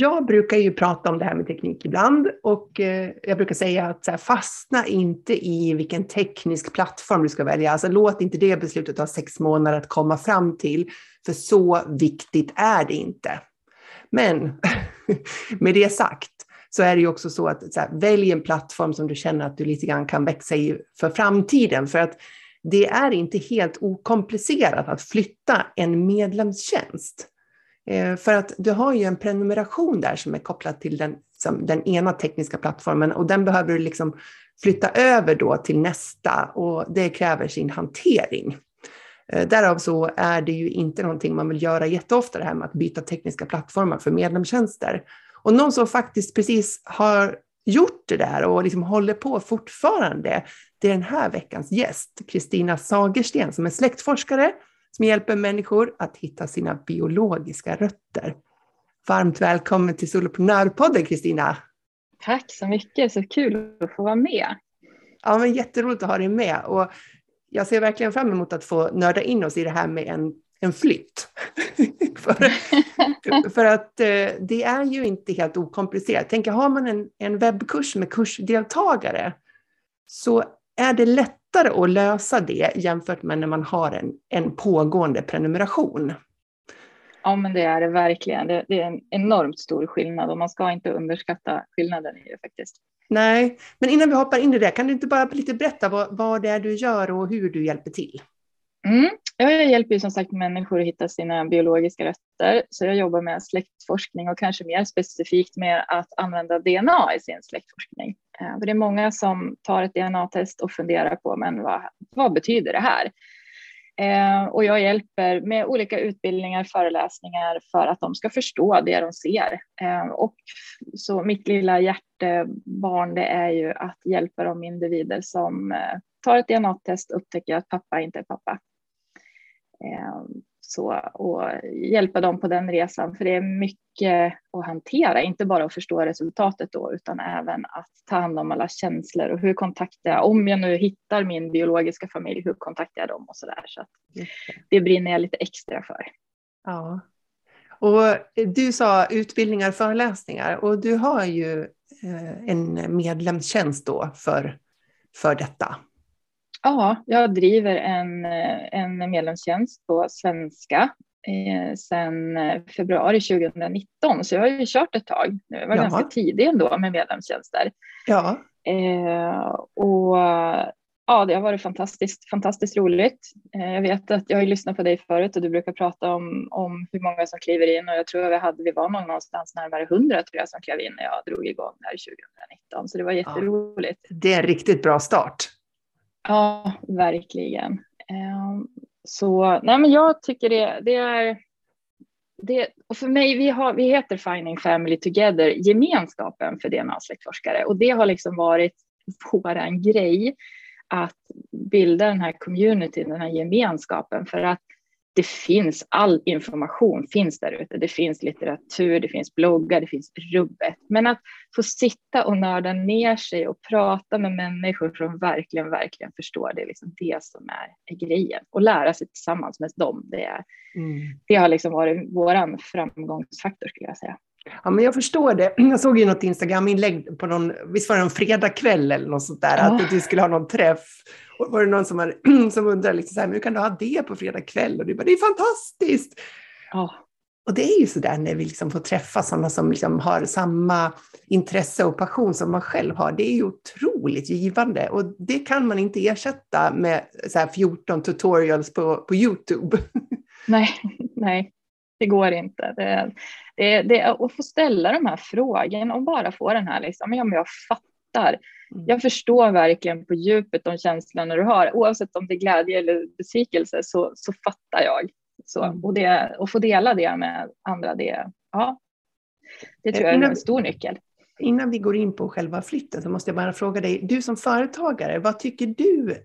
Jag brukar ju prata om det här med teknik ibland och eh, jag brukar säga att så här, fastna inte i vilken teknisk plattform du ska välja. Alltså låt inte det beslutet ta sex månader att komma fram till, för så viktigt är det inte. Men med det sagt så är det ju också så att så här, välj en plattform som du känner att du lite grann kan växa i för framtiden. För att det är inte helt okomplicerat att flytta en medlemstjänst. Eh, för att du har ju en prenumeration där som är kopplad till den, den ena tekniska plattformen och den behöver du liksom flytta över då till nästa och det kräver sin hantering. Eh, därav så är det ju inte någonting man vill göra jätteofta det här med att byta tekniska plattformar för medlemstjänster. Och någon som faktiskt precis har gjort det där och liksom håller på fortfarande, det är den här veckans gäst, Kristina Sagersten som är släktforskare som hjälper människor att hitta sina biologiska rötter. Varmt välkommen till Soloprenörpodden Kristina! Tack så mycket, så kul att få vara med. Ja, men jätteroligt att ha dig med och jag ser verkligen fram emot att få nörda in oss i det här med en, en flytt. för, för att eh, det är ju inte helt okomplicerat. Tänk, har man en, en webbkurs med kursdeltagare så är det lätt lättare att lösa det jämfört med när man har en, en pågående prenumeration. Ja, men det är det verkligen. Det, det, är en enormt stor skillnad och man ska inte underskatta skillnaden i det faktiskt. Nej, men innan vi hoppar in i det, kan du inte bara lite berätta vad, vad det är du gör och hur du hjälper till? Mm. Jag hjälper ju som sagt människor att hitta sina biologiska rötter, så jag jobbar med släktforskning och kanske mer specifikt med att använda DNA i sin släktforskning. Eh, för det är många som tar ett DNA-test och funderar på men vad, vad betyder det här? Eh, och jag hjälper med olika utbildningar, föreläsningar för att de ska förstå det de ser. Eh, och så mitt lilla hjärtebarn det är ju att hjälpa de individer som tar ett DNA-test och upptäcker att pappa inte är pappa. Så, och hjälpa dem på den resan, för det är mycket att hantera, inte bara att förstå resultatet då, utan även att ta hand om alla känslor och hur kontaktar jag, om jag nu hittar min biologiska familj, hur kontaktar jag dem och så där. Så att det brinner jag lite extra för. Ja. Och du sa utbildningar, föreläsningar och du har ju eh, en medlemstjänst då för, för detta. Ja, jag driver en, en medlemstjänst på svenska eh, sedan februari 2019, så jag har ju kört ett tag. Jag var Jaha. ganska tidig ändå med medlemstjänster. Ja. Eh, och ja, det har varit fantastiskt, fantastiskt roligt. Eh, jag vet att jag har lyssnat på dig förut och du brukar prata om, om hur många som kliver in och jag tror vi, hade, vi var någonstans närmare 100 tror jag som klev in när jag drog igång här 2019, så det var jätteroligt. Ja, det är en riktigt bra start. Ja, verkligen. Ehm, så nej, men jag tycker det, det är det, och för mig, vi, har, vi heter Finding Family Together, gemenskapen för DNA-släktforskare. Och det har liksom varit våran grej att bilda den här communityn, den här gemenskapen. För att det finns all information finns där ute. Det finns litteratur, det finns bloggar, det finns rubbet. Men att få sitta och nörda ner sig och prata med människor som verkligen, verkligen förstår det är liksom det som är, är grejen. Och lära sig tillsammans med dem, det, är, mm. det har liksom varit vår framgångsfaktor skulle jag säga. Ja, men jag förstår det. Jag såg ju något Instagram-inlägg på någon, visst var det en fredagkväll eller något sånt där, ja. att du skulle ha någon träff. Och var det någon som, hade, som undrade, liksom så här, men hur kan du ha det på fredag kväll? Och du bara, det är fantastiskt! Ja. Och det är ju så där när vi liksom får träffa sådana som liksom har samma intresse och passion som man själv har. Det är ju otroligt givande och det kan man inte ersätta med så 14 tutorials på, på Youtube. Nej, nej, det går inte. Det, det, det, att få ställa de här frågorna och bara få den här, liksom, ja, men jag fattar. Mm. Jag förstår verkligen på djupet de känslorna du har, oavsett om det är glädje eller besvikelse så, så fattar jag. Så, mm. och, det, och få dela det med andra, det, ja, det tror jag är en stor nyckel. Innan vi går in på själva flytten så måste jag bara fråga dig, du som företagare, vad tycker du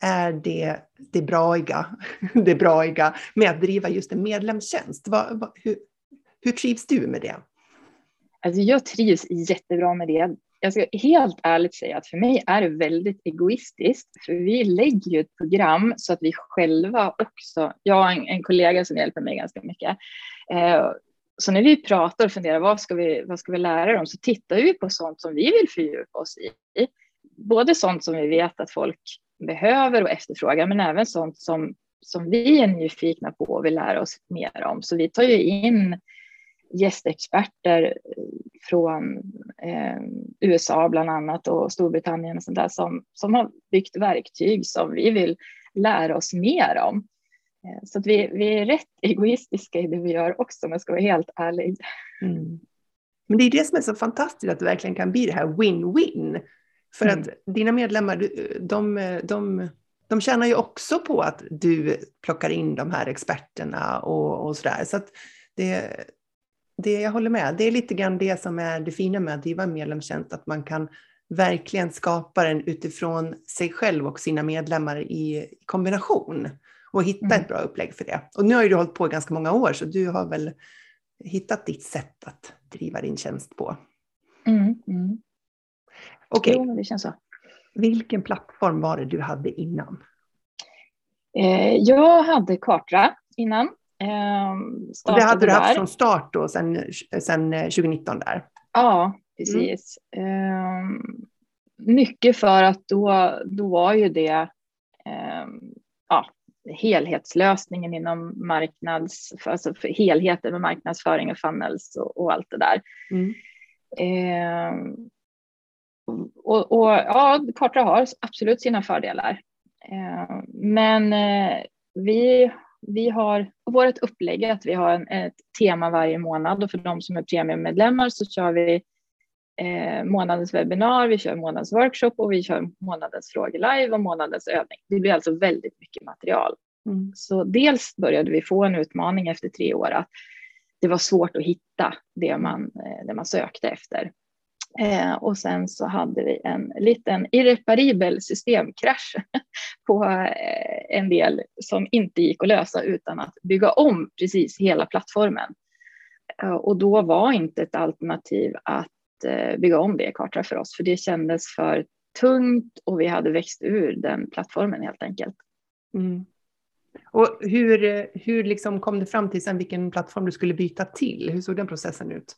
är det, det, braiga, det braiga med att driva just en medlemstjänst? Vad, vad, hur, hur trivs du med det? Alltså jag trivs jättebra med det. Jag ska helt ärligt säga att för mig är det väldigt egoistiskt, för vi lägger ju ett program så att vi själva också, jag har en, en kollega som hjälper mig ganska mycket, eh, så när vi pratar och funderar vad ska vi, vad ska vi lära dem så tittar vi på sånt som vi vill fördjupa oss i. Både sånt som vi vet att folk behöver och efterfrågar, men även sånt som, som vi är nyfikna på och vill lära oss mer om. Så vi tar ju in gästexperter eh, från eh, USA bland annat och Storbritannien och sånt där som, som har byggt verktyg som vi vill lära oss mer om. Eh, så att vi, vi är rätt egoistiska i det vi gör också om jag ska vara helt ärlig. Mm. Men det är det som är så fantastiskt att det verkligen kan bli det här win-win. För mm. att dina medlemmar, de, de, de tjänar ju också på att du plockar in de här experterna och, och sådär. Så att det, det, jag håller med. Det är lite grann det som är det fina med att driva en medlemstjänst, att man kan verkligen skapa den utifrån sig själv och sina medlemmar i kombination och hitta mm. ett bra upplägg för det. Och nu har ju du hållit på ganska många år, så du har väl hittat ditt sätt att driva din tjänst på. Mm. Mm. Okej, okay. det känns så. Vilken plattform var det du hade innan? Eh, jag hade Kartra innan. Eh, och det hade du haft där. från start då, sen, sen 2019 eh, där? Ja, precis. Mm. mycket för att då, då var ju det ja, helhetslösningen inom marknads, alltså för helheten med marknadsföring och funnels och, och allt det där. Mm. Och, och, ja, Kartra har absolut sina fördelar. Eh, men eh, vi, vi har vårt upplägg att vi har en, ett tema varje månad och för de som är premiummedlemmar så kör vi eh, månadens webbinar, vi kör månadens workshop och vi kör månadens frågor live och månadens övning. Det blir alltså väldigt mycket material. Mm. Så dels började vi få en utmaning efter tre år att det var svårt att hitta det man, det man sökte efter. Eh, och sen så hade vi en liten irreparibel systemkrasch på eh, en del som inte gick att lösa utan att bygga om precis hela plattformen. Eh, och då var inte ett alternativ att eh, bygga om det Kartra för oss, för det kändes för tungt och vi hade växt ur den plattformen helt enkelt. Mm. Och hur, hur liksom kom du fram till sen vilken plattform du skulle byta till? Hur såg den processen ut?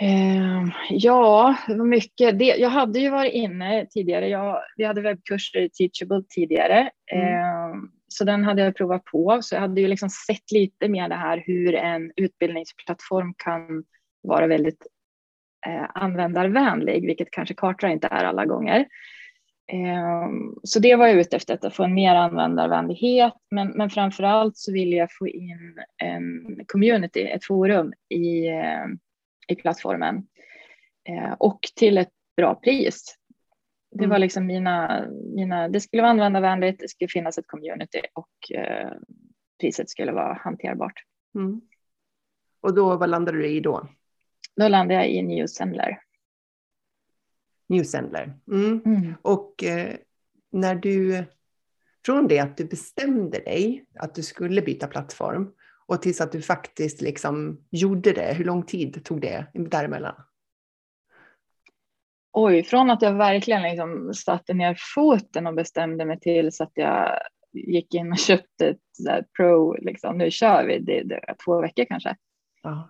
Eh, ja, det var mycket. Det, jag hade ju varit inne tidigare. Jag, vi hade webbkurser i Teachable tidigare, mm. eh, så den hade jag provat på. Så jag hade ju liksom sett lite mer det här hur en utbildningsplattform kan vara väldigt eh, användarvänlig, vilket kanske Kartra inte är alla gånger. Ehm, så det var jag ute efter, att få en mer användarvänlighet, men, men framför allt så ville jag få in en community, ett forum i, eh, i plattformen eh, och till ett bra pris. Det var mm. liksom mina, mina, det skulle vara användarvänligt, det skulle finnas ett community och eh, priset skulle vara hanterbart. Mm. Och då, vad landade du i då? Då landade jag i New Sendler. Newsendler. Mm. Mm. Och eh, när du, från det att du bestämde dig att du skulle byta plattform och tills att du faktiskt liksom gjorde det, hur lång tid tog det däremellan? Oj, från att jag verkligen liksom satte ner foten och bestämde mig till så att jag gick in och köpte ett pro, liksom, nu kör vi, det, det två veckor kanske. Ja.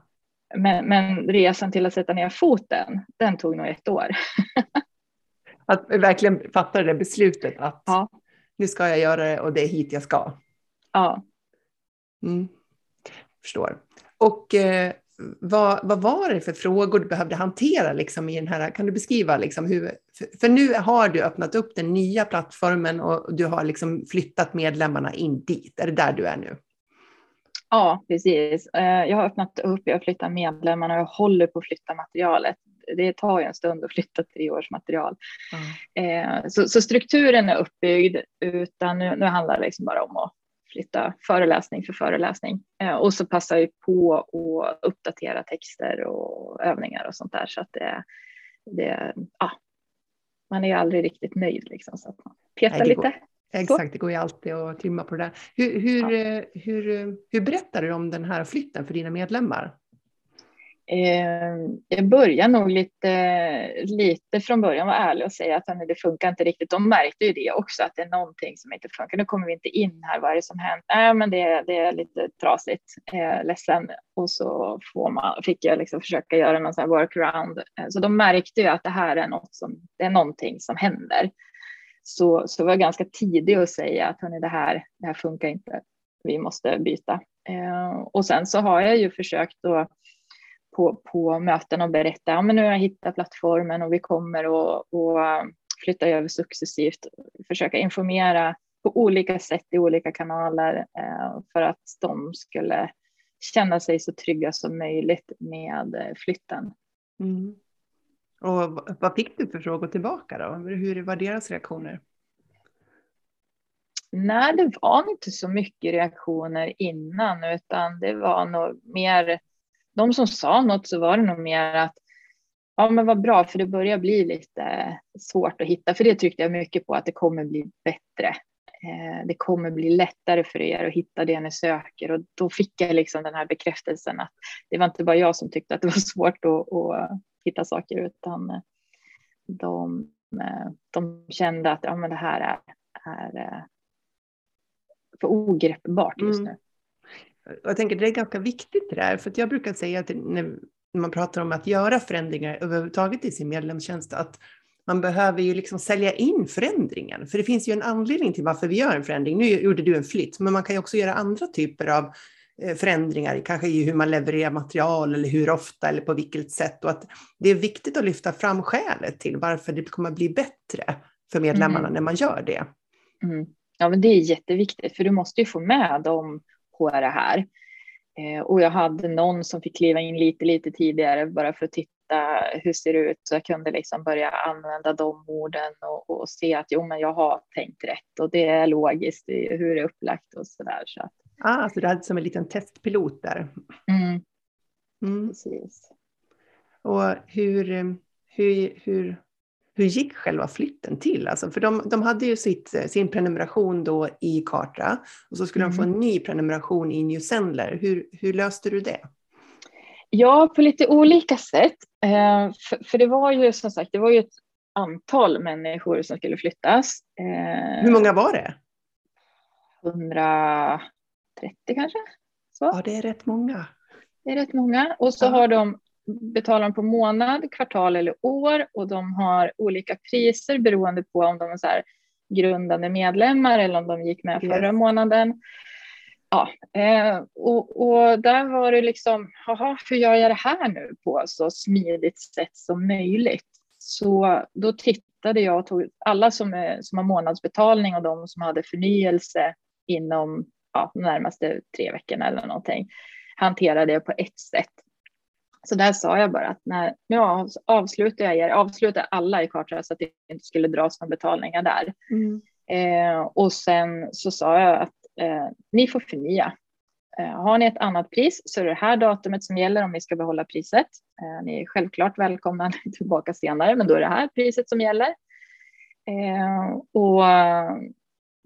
Men, men, resan till att sätta ner foten, den tog nog ett år. att verkligen fatta det beslutet att ja. nu ska jag göra det och det är hit jag ska. Ja. Mm. Förstår. Och eh, vad, vad var det för frågor du behövde hantera liksom, i den här? Kan du beskriva liksom hur, för, nu har du öppnat upp den nya plattformen och du har liksom flyttat medlemmarna in dit. Är det där du är nu? Ja, precis. Eh, jag har öppnat upp, jag har flyttat medlemmarna och jag håller på att flytta materialet. Det tar ju en stund att flytta tre års material. Mm. Så, så, strukturen är uppbyggd, utan nu, nu handlar det liksom bara om att flytta föreläsning för föreläsning. Eh, och så passar vi på att uppdatera texter och övningar och sånt där så att det, det ja, man är aldrig riktigt nöjd liksom så att man petar Nej, lite. Exakt, det går ju alltid att trimma på det där. Hur, hur, ja. hur, hur berättar du om den här flytten för dina medlemmar? Eh, jag börjar nog lite, lite från början vara ärlig och säga att det funkar inte riktigt. De märkte ju det också, att det är någonting som inte funkar. Nu kommer vi inte in här, vad är det som hänt? Nej, men det, det är lite trasigt, eh, ledsen. Och så får man, fick jag liksom försöka göra någon sån här workaround. Eh, så de märkte ju att det här är något som, det är någonting som händer. Så, så var jag ganska tidig att säga att hörni, det här, det här funkar inte. Vi måste byta. Eh, och sen så har jag ju försökt att på, på möten och berätta, ja men nu har jag hittat plattformen och vi kommer att flytta över successivt, försöka informera på olika sätt i olika kanaler eh, för att de skulle känna sig så trygga som möjligt med eh, flytten. Mm. Och vad fick du för frågor tillbaka då? Hur var deras reaktioner? Nej, det var inte så mycket reaktioner innan, utan det var nog mer de som sa något så var det nog mer att ja, men vad bra, för det börjar bli lite svårt att hitta, för det tryckte jag mycket på att det kommer bli bättre. Eh, det kommer bli lättare för er att hitta det ni söker och då fick jag liksom den här bekräftelsen att det var inte bara jag som tyckte att det var svårt att, att hitta saker utan de, de kände att ja, men det här är, är för ogreppbart just mm. nu. Mm. Jag tänker det är ganska viktigt det där, för att jag brukar säga att när man pratar om att göra förändringar överhuvudtaget i sin medlemstjänst, att man behöver ju liksom sälja in förändringen. För det finns ju en anledning till varför vi gör en förändring. Nu gjorde du en flytt, men man kan ju också göra andra typer av eh, förändringar, kanske i hur man levererar material eller hur ofta eller på vilket sätt. Och att det är viktigt att lyfta fram skälet till varför det kommer bli bättre för medlemmarna mm. när man gör det. Mm. Ja, men det är jätteviktigt, för du måste ju få med dem på det här. Eh, och jag hade någon som fick kliva in lite, lite tidigare bara för att titta hur det ser ut så jag kunde liksom börja använda de orden och, och se att jo, men jag har tänkt rätt och det är logiskt i hur det är upplagt och så där. Så att... Ah, så du hade som en liten testpilot där. Mm. Mm. Precis. Och hur, hur, hur, hur gick själva flytten till? Alltså, för de, de hade ju sitt, sin prenumeration då i Kartra och så skulle mm. de få en mm. ny prenumeration i New Sendler. Hur, hur löste du det? Ja, på lite olika sätt. Eh, för, för, det var ju som sagt, det var ju ett antal människor som skulle flyttas. Eh, hur många var det? 130 kanske. Så. Ja, det är rätt många. Det är rätt många. Och så ja. har de betalar de på månad, kvartal eller år och de har olika priser beroende på om de är så här grundande medlemmar eller om de gick med förra yes. månaden. Ja, eh, och, och, där var det liksom, jaha, hur gör jag det här nu på så smidigt sätt som möjligt? Så då tittade jag och tog alla som, är, som har månadsbetalning och de som hade förnyelse inom ja, de närmaste tre veckorna eller någonting hanterade det på ett sätt. Så där sa jag bara att när, nu avslutar jag er, avslutar alla i Kartra så att det inte skulle dras några betalningar där. Mm. Eh, och sen så sa jag att eh, ni får förnya. Eh, har ni ett annat pris så är det, det här datumet som gäller om ni ska behålla priset. Eh, ni är självklart välkomna tillbaka senare, men då är det här priset som gäller. Eh, och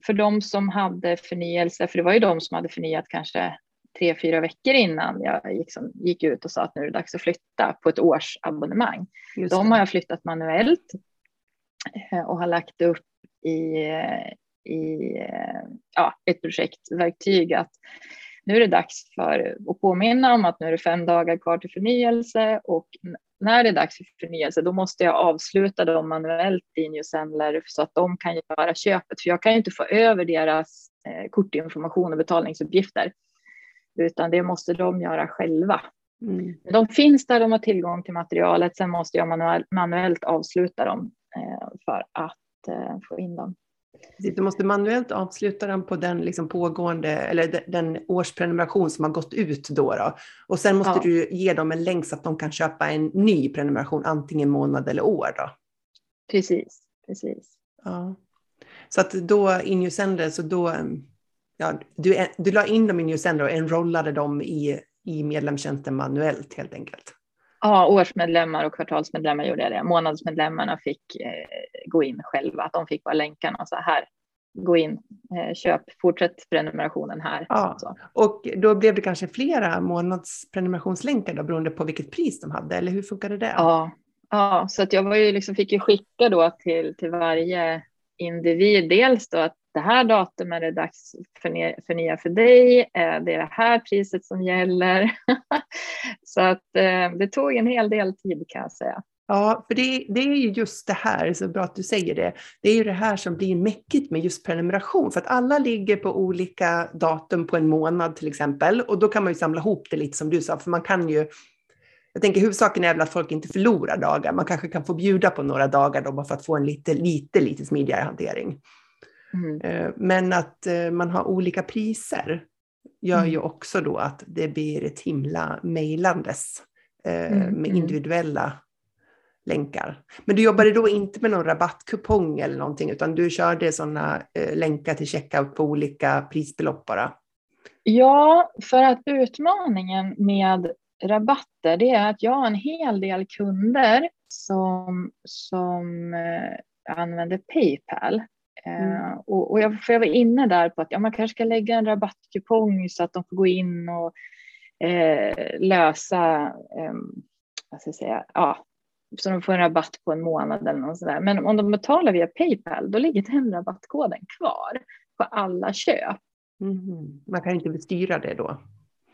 för de som hade förnyelse, för det var ju de som hade förnyat kanske tre, fyra veckor innan jag gick, som, gick ut och sa att nu är det dags att flytta på ett årsabonnemang. De har jag flyttat manuellt eh, och har lagt upp i, eh, i eh, ja, ett projektverktyg att nu är det dags för att påminna om att nu är det fem dagar kvar till förnyelse och när det är dags för förnyelse då måste jag avsluta dem manuellt i Newsendler så att de kan göra köpet. För jag kan ju inte få över deras kortinformation och betalningsuppgifter utan det måste de göra själva. Mm. De finns där, de har tillgång till materialet, sen måste jag manuell, manuellt avsluta dem eh, för att eh, få in dem. Du måste manuellt avsluta dem på den liksom pågående, eller den årsprenumeration som har gått ut då. då. Och sen måste ja. du ge dem en länk så att de kan köpa en ny prenumeration, antingen månad eller år. Då. Precis, precis. Ja. Så att då, in så då ja, du, du la in dem i Newsender och enrollade dem i, i medlemstjänsten manuellt helt enkelt? Ja, årsmedlemmar och kvartalsmedlemmar gjorde jag det. Månadsmedlemmarna fick eh, gå in själva. De fick bara länkarna och så här. Gå in, eh, köp, fortsätt prenumerationen här. Ja. Så. Och då blev det kanske flera månadsprenumerationsllänkar då, beroende på vilket pris de hade, eller hur funkade det? Ja, ja så att jag var ju liksom, fick ju skicka då till, till varje individ, dels då att det här datumet är det dags för förnya för dig. Eh, det är det här priset som gäller. så att eh, det tog en hel del tid kan jag säga. Ja, för det, det, är ju just det här, så bra att du säger det. Det är ju det här som blir mäckigt med just prenumeration, för att alla ligger på olika datum på en månad till exempel, och då kan man ju samla ihop det lite som du sa, för man kan ju jag tänker huvudsaken är väl att folk inte förlorar dagar. Man kanske kan få bjuda på några dagar då bara för att få en lite, lite, lite smidigare hantering. Mm. Eh, men att eh, man har olika priser gör mm. ju också då att det blir ett himla mejlandes eh, mm. med mm. individuella länkar. Men du jobbade då inte med någon rabattkupong eller någonting, utan du körde sådana länkar till checkout på olika prisbelopp bara? Ja, för att utmaningen med rabatter, det är att jag har en hel del kunder som, som använder Paypal. Mm. Eh, och, och jag, för jag var inne där på att ja, man kanske ska lägga en rabattkupong så att de får gå in och eh, lösa, eh, vad ska jag säga, ja, så de får en rabatt på en månad eller något sådär. Men om de betalar via Paypal, då ligger den rabattkoden kvar på alla köp. Mm. Man kan inte bestyra det då?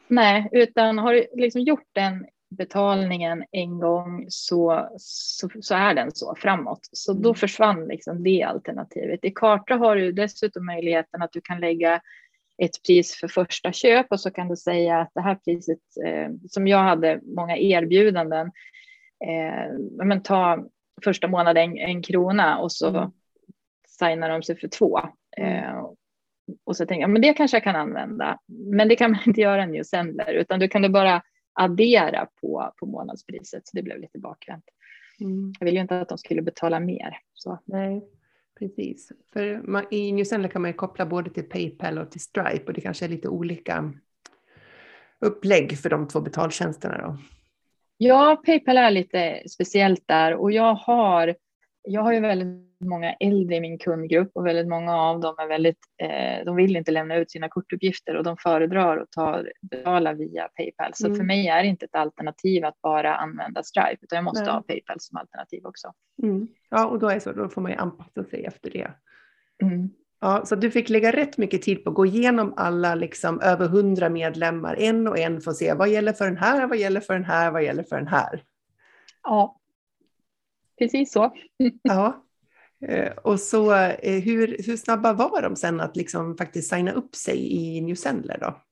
Nej, utan har du liksom gjort den betalningen en gång så, så, så, är den så framåt. Så då mm. försvann liksom det alternativet. I Karta har du dessutom möjligheten att du kan lägga ett pris för första köp och så kan du säga att det här priset eh, som jag hade många erbjudanden. Eh, men ta första månaden en, krona och så mm. signar de sig för två. Mm. Eh, och så tänker jag, men det kanske jag kan använda. Men det kan man inte göra nu sänder, utan du kan du bara addera på, på månadspriset. Så det blev lite bakvänt. Mm. Jag ville ju inte att de skulle betala mer. Så. Nej, precis. För man, i New Zealand kan man ju koppla både till Paypal och till Stripe och det kanske är lite olika upplägg för de två betaltjänsterna då. Ja, Paypal är lite speciellt där och jag har jag har ju väldigt många äldre i min kundgrupp och väldigt många av dem är väldigt, eh, de vill inte lämna ut sina kortuppgifter och de föredrar att ta, betala via Paypal. Så mm. för mig är det inte ett alternativ att bara använda Stripe, utan jag måste Nej. ha Paypal som alternativ också. Mm. Ja, och då, är så, då får man ju anpassa sig efter det. Mm. Ja, så du fick lägga rätt mycket tid på att gå igenom alla liksom, över hundra medlemmar en och en för att se vad gäller för den här, vad gäller för den här, vad gäller för den här. Ja, precis så. ja. Eh, och så eh, hur, hur snabba var de sen att liksom faktiskt signa upp sig i New Sendler då?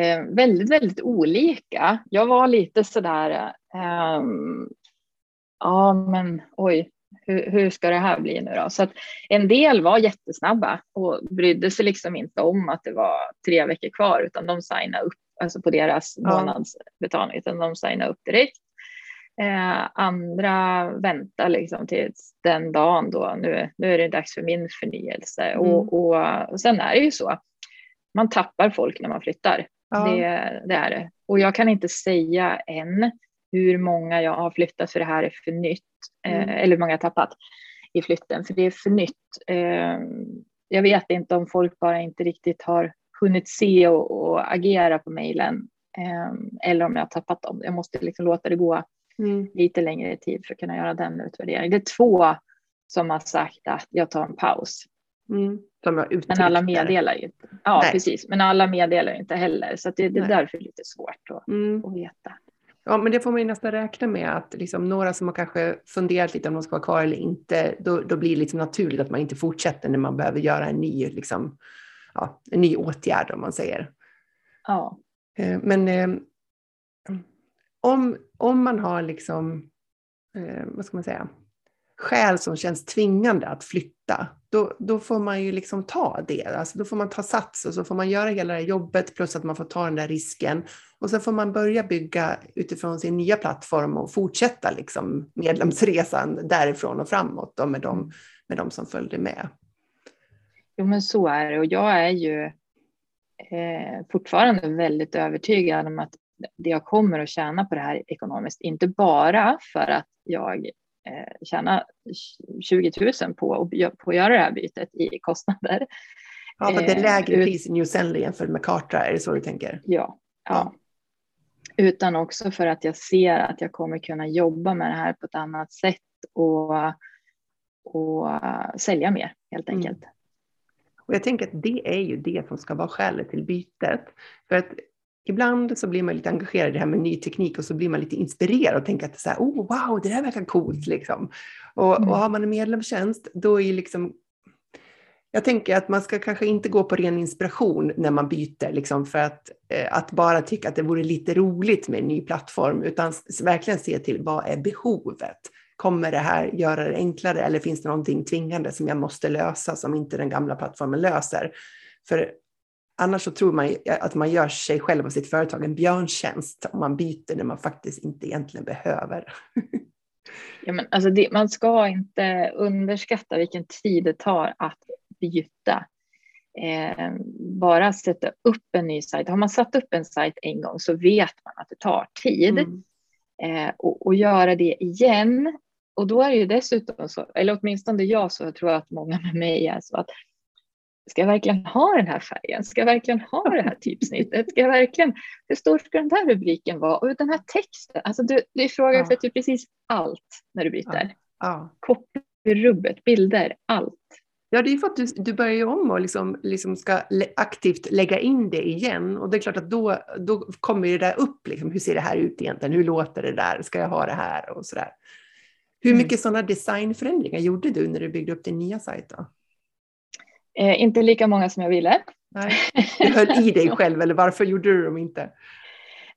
Eh, väldigt, väldigt olika. Jag var lite sådär, eh, ja men oj, hur, hur, ska det här bli nu då? Så att en del var jättesnabba och brydde sig liksom inte om att det var tre veckor kvar, utan de signade upp, alltså på deras ja. månadsbetalning, utan de signade upp direkt. Eh, andra väntar liksom till den dagen då nu, nu är det dags för min förnyelse. Mm. Och, och, och sen är det ju så, man tappar folk när man flyttar. Ja. Det, det, är det. Och jag kan inte säga än hur många jag har flyttat för det här är för nytt, eh, mm. eller hur många jag tappat i flytten, för det är för nytt. Eh, jag vet inte om folk bara inte riktigt har hunnit se och, och agera på mejlen eh, eller om jag har tappat dem. Jag måste liksom låta det gå mm. lite längre tid för att kunna göra den utvärderingen. Det är två som har sagt att jag tar en paus. Mm. Men alla meddelar ju inte. Ja, Nej. precis. Men alla meddelar inte heller. Så det, det är därför lite svårt att, mm. att veta. Ja, men det får man ju nästan räkna med att liksom några som har kanske funderat lite om de ska vara kvar eller inte, då, då blir det liksom naturligt att man inte fortsätter när man behöver göra en ny, liksom, ja, en ny åtgärd om man säger. Ja. Eh, men eh, om, om man har liksom, eh, vad ska man säga, skäl som känns tvingande att flytta, då, då får man ju liksom ta det. Alltså då får man ta sats och så får man göra hela det jobbet plus att man får ta den där risken. Och så får man börja bygga utifrån sin nya plattform och fortsätta liksom medlemsresan därifrån och framåt då med, de, med de som följde med. jo, men så är det och jag är ju eh, fortfarande väldigt övertygad om att jag kommer att tjäna på det här ekonomiskt, inte bara för att jag eh, tjänar 20 000 på, på att göra det här bytet i kostnader. Ja, för det är lägre eh, pris i New Zealand jämfört med Kartra, är det så du tänker? Ja, ja. Utan också för att jag ser att jag kommer kunna jobba med det här på ett annat sätt och, och sälja mer helt mm. enkelt. Mm. Och jag tänker att det är ju det som ska vara skälet till bytet. För att ibland så blir man lite engagerad i det här med ny teknik och så blir man lite inspirerad och tänker att så här, oh, wow, det där verkar coolt liksom. Och, mm. och har man en medlemstjänst, då är liksom jag tänker att man ska kanske inte gå på ren inspiration när man byter, liksom för att, eh, att bara tycka att det vore lite roligt med en ny plattform, utan verkligen se till vad är behovet? Kommer det här göra det enklare eller finns det någonting tvingande som jag måste lösa som inte den gamla plattformen löser? För annars så tror man att man gör sig själv och sitt företag en björntjänst om man byter när man faktiskt inte egentligen behöver. Ja, men alltså det, man ska inte underskatta vilken tid det tar att byta. Eh, bara sätta upp en ny sajt. Har man satt upp en sajt en gång så vet man att det tar tid. Mm. Eh, och, och göra det igen. Och då är det ju dessutom så, eller åtminstone jag så, jag tror att många med mig är så att ska jag verkligen ha den här färgen? Ska jag verkligen ha det här typsnittet? Ska jag verkligen, hur stor ska den där rubriken vara? Och den här texten, alltså du, du ifrågasätter ja. precis allt när du byter. Ja. Ja. Copyrubbet, bilder, allt. Ja, det är för att du, du börjar om och liksom, liksom ska aktivt lägga in det igen. Och det är klart att då, då kommer det där upp. Liksom, hur ser det här ut egentligen? Hur låter det där? Ska jag ha det här? Och så där. Hur mm. mycket sådana designförändringar gjorde du när du byggde upp din nya sajt? Då? Eh, inte lika många som jag ville. Nej. Du höll i dig själv, eller varför gjorde du dem inte?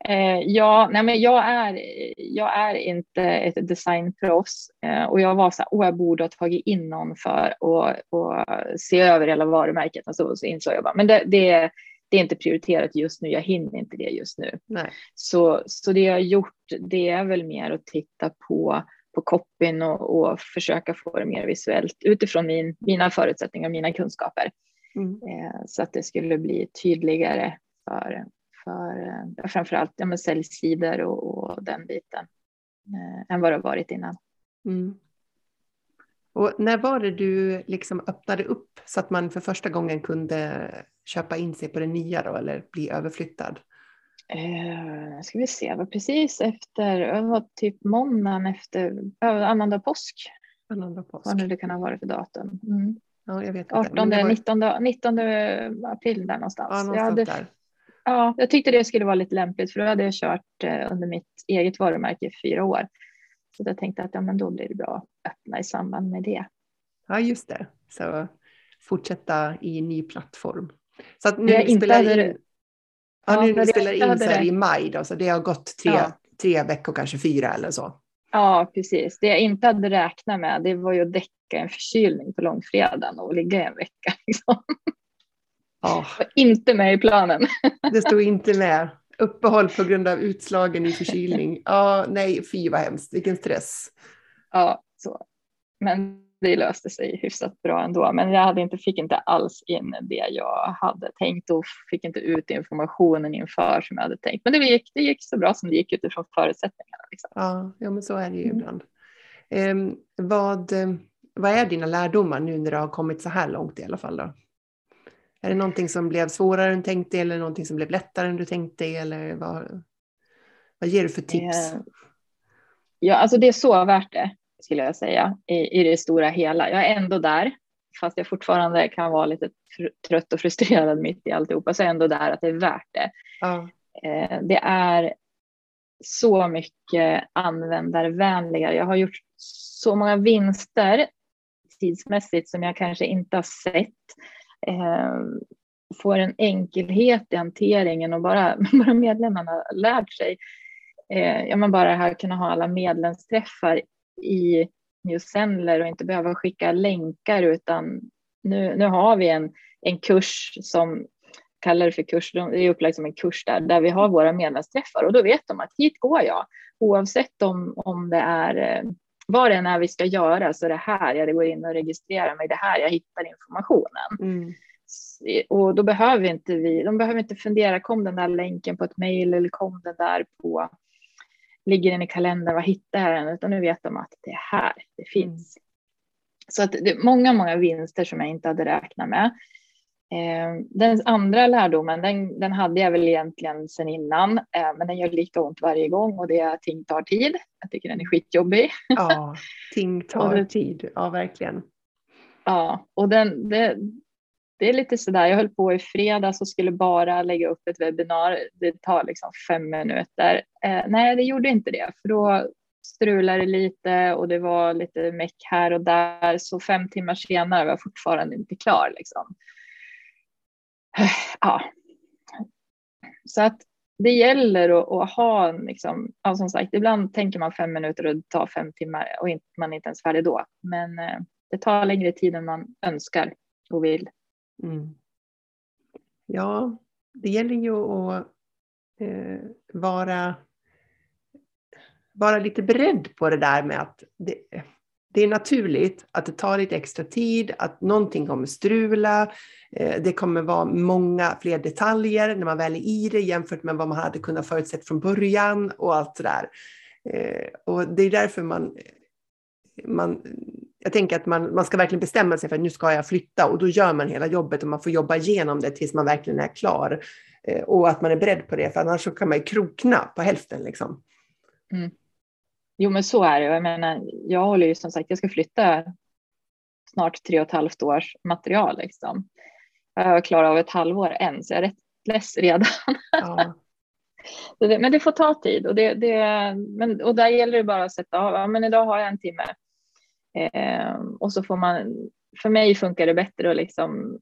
Eh, ja, nej men jag är, jag är inte ett designproffs eh, och jag var så här, jag borde ha tagit in någon för att se över hela varumärket. Och så, så insåg jag bara, men det, det, det är inte prioriterat just nu, jag hinner inte det just nu. Nej. Så, så det jag har gjort, det är väl mer att titta på på copyn och, och försöka få det mer visuellt utifrån min, mina förutsättningar och mina kunskaper. Mm. Eh, så att det skulle bli tydligare för, för eh, framförallt ja, säljsidor och, och den biten eh, än vad det varit innan. Mm. Och när var det du liksom öppnade upp så att man för första gången kunde köpa in sig på det nya då, eller bli överflyttad? Eh, ska vi se, var precis efter, det var typ måndagen efter, annandag påsk. Annandag påsk. Vad nu det kan ha varit för datum. Mm. Ja, jag vet 18, var... 19, 19 april där någonstans. Ja, jag, hade, där. ja, jag tyckte det skulle vara lite lämpligt för då hade jag kört eh, under mitt eget varumärke i fyra år. Så jag tänkte att ja, men då blir det bra att öppna i samband med det. Ja, just det. Så fortsätta i ny plattform. Så att nu jag spelar inte in... Ja, nu ja, spelar in så här i maj då, så det har gått tre, ja. tre veckor, kanske fyra eller så. Ja, precis. Det jag inte hade räknat med, det var ju att däcka en förkylning på långfredagen och ligga en vecka. Liksom. Ja. inte med i planen. Det stod inte med. Uppehåll på grund av utslagen i förkylning. Ja, nej, fy vad hemskt. Vilken stress. Ja, så. Men det löste sig hyfsat bra ändå. Men jag hade inte, fick inte alls in det jag hade tänkt och fick inte ut informationen inför som jag hade tänkt. Men det gick, det gick så bra som det gick utifrån förutsättningarna. Liksom. Ja, ja, men så är det ju mm. ibland. Eh, vad, vad är dina lärdomar nu när det har kommit så här långt i alla fall? Då? Är det någonting som blev svårare än tänkt eller någonting som blev lättare än du tänkte? Eller vad, vad ger du för tips? Eh, ja, alltså det är så värt det skulle jag säga, i, i det stora hela. Jag är ändå där, fast jag fortfarande kan vara lite trött och frustrerad mitt i alltihopa, så är jag ändå där att det är värt det. Ja. Eh, det är så mycket användarvänligare. Jag har gjort så många vinster tidsmässigt som jag kanske inte har sett. Eh, får en enkelhet i hanteringen och bara, bara medlemmarna lärt sig. Eh, ja, men bara här kunna ha alla medlemsträffar i New Sendler och inte behöva skicka länkar utan nu, nu har vi en, en kurs som kallar det för kurs, det är upplagt som en kurs där, där vi har våra medlemsträffar och då vet de att hit går jag oavsett om, om det är vad det än är vi ska göra så det här jag går in och registrerar mig, det här jag hittar informationen. Mm. Och då behöver inte vi, de behöver inte fundera, kom den där länken på ett mejl eller kom den där på, ligger den i kalendern, vad hittar jag den? Utan nu vet de att det är här det finns. Mm. Så att det är många, många vinster som jag inte hade räknat med. Eh, den andra lärdomen, den, den hade jag väl egentligen sedan innan, eh, men den gör lika ont varje gång och det är att ting tar tid. Jag tycker den är skitjobbig. Ja, ting tar det, tid, ja verkligen. Ja, och den, det, det är lite sådär, jag höll på i fredags och skulle bara lägga upp ett webbinar. Det tar liksom fem minuter. Eh, nej, det gjorde inte det, för då strulade det lite och det var lite meck här och där. Så fem timmar senare var jag fortfarande inte klar. Liksom. Ja. Så att det gäller att, att ha, liksom, ja, som sagt, ibland tänker man fem minuter och det tar fem timmar och inte, man är inte ens färdig då. Men eh, det tar längre tid än man önskar och vill. Mm. Ja, det gäller ju att eh, vara, vara lite beredd på det där med att det, det är naturligt att det tar lite extra tid, att någonting kommer strula. Eh, det kommer vara många fler detaljer när man väl är i det jämfört med vad man hade kunnat förutsett från början och allt det där. Eh, och det är därför man, man jag tänker att man, man ska verkligen bestämma sig för att nu ska jag flytta och då gör man hela jobbet och man får jobba igenom det tills man verkligen är klar. Eh, och att man är beredd på det, för annars så kan man ju krokna på hälften. Liksom. Mm. Jo, men så är det. Jag menar, jag håller ju som sagt, jag ska flytta snart tre och ett halvt års material. Liksom. Jag klarar av ett halvår än, så jag är rätt less redan. Ja. men det får ta tid och, det, det, men, och där gäller det bara att sätta av. Ja, men idag har jag en timme och så får man, för mig funkar det bättre att liksom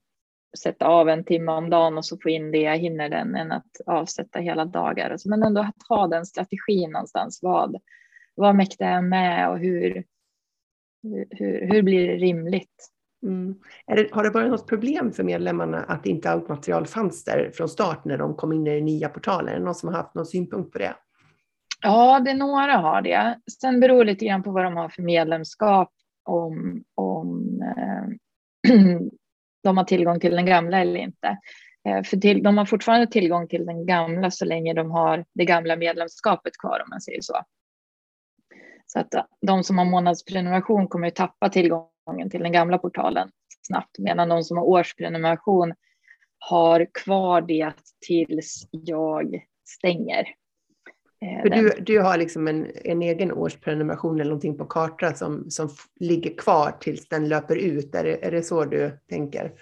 sätta av en timme om dagen och så få in det jag hinner den än att avsätta hela dagar. Alltså, men ändå att ha den strategin någonstans. Vad, vad mäktar jag med och hur, hur, hur blir det rimligt? Mm. Det, har det varit något problem för medlemmarna att inte allt material fanns där från start när de kom in i den nya portalen? Är det någon som har haft någon synpunkt på det? Ja, det några har det. Sen beror det lite grann på vad de har för medlemskap om, om eh, de har tillgång till den gamla eller inte. Eh, för till, de har fortfarande tillgång till den gamla så länge de har det gamla medlemskapet kvar om man säger så. Så att eh, de som har månadsprenumeration kommer att tappa tillgången till den gamla portalen snabbt medan de som har årsprenumeration har kvar det tills jag stänger. Eh, För du, du har liksom en, en egen årsprenumeration eller någonting på Kartra som, som ligger kvar tills den löper ut. Är det, är det så du tänker?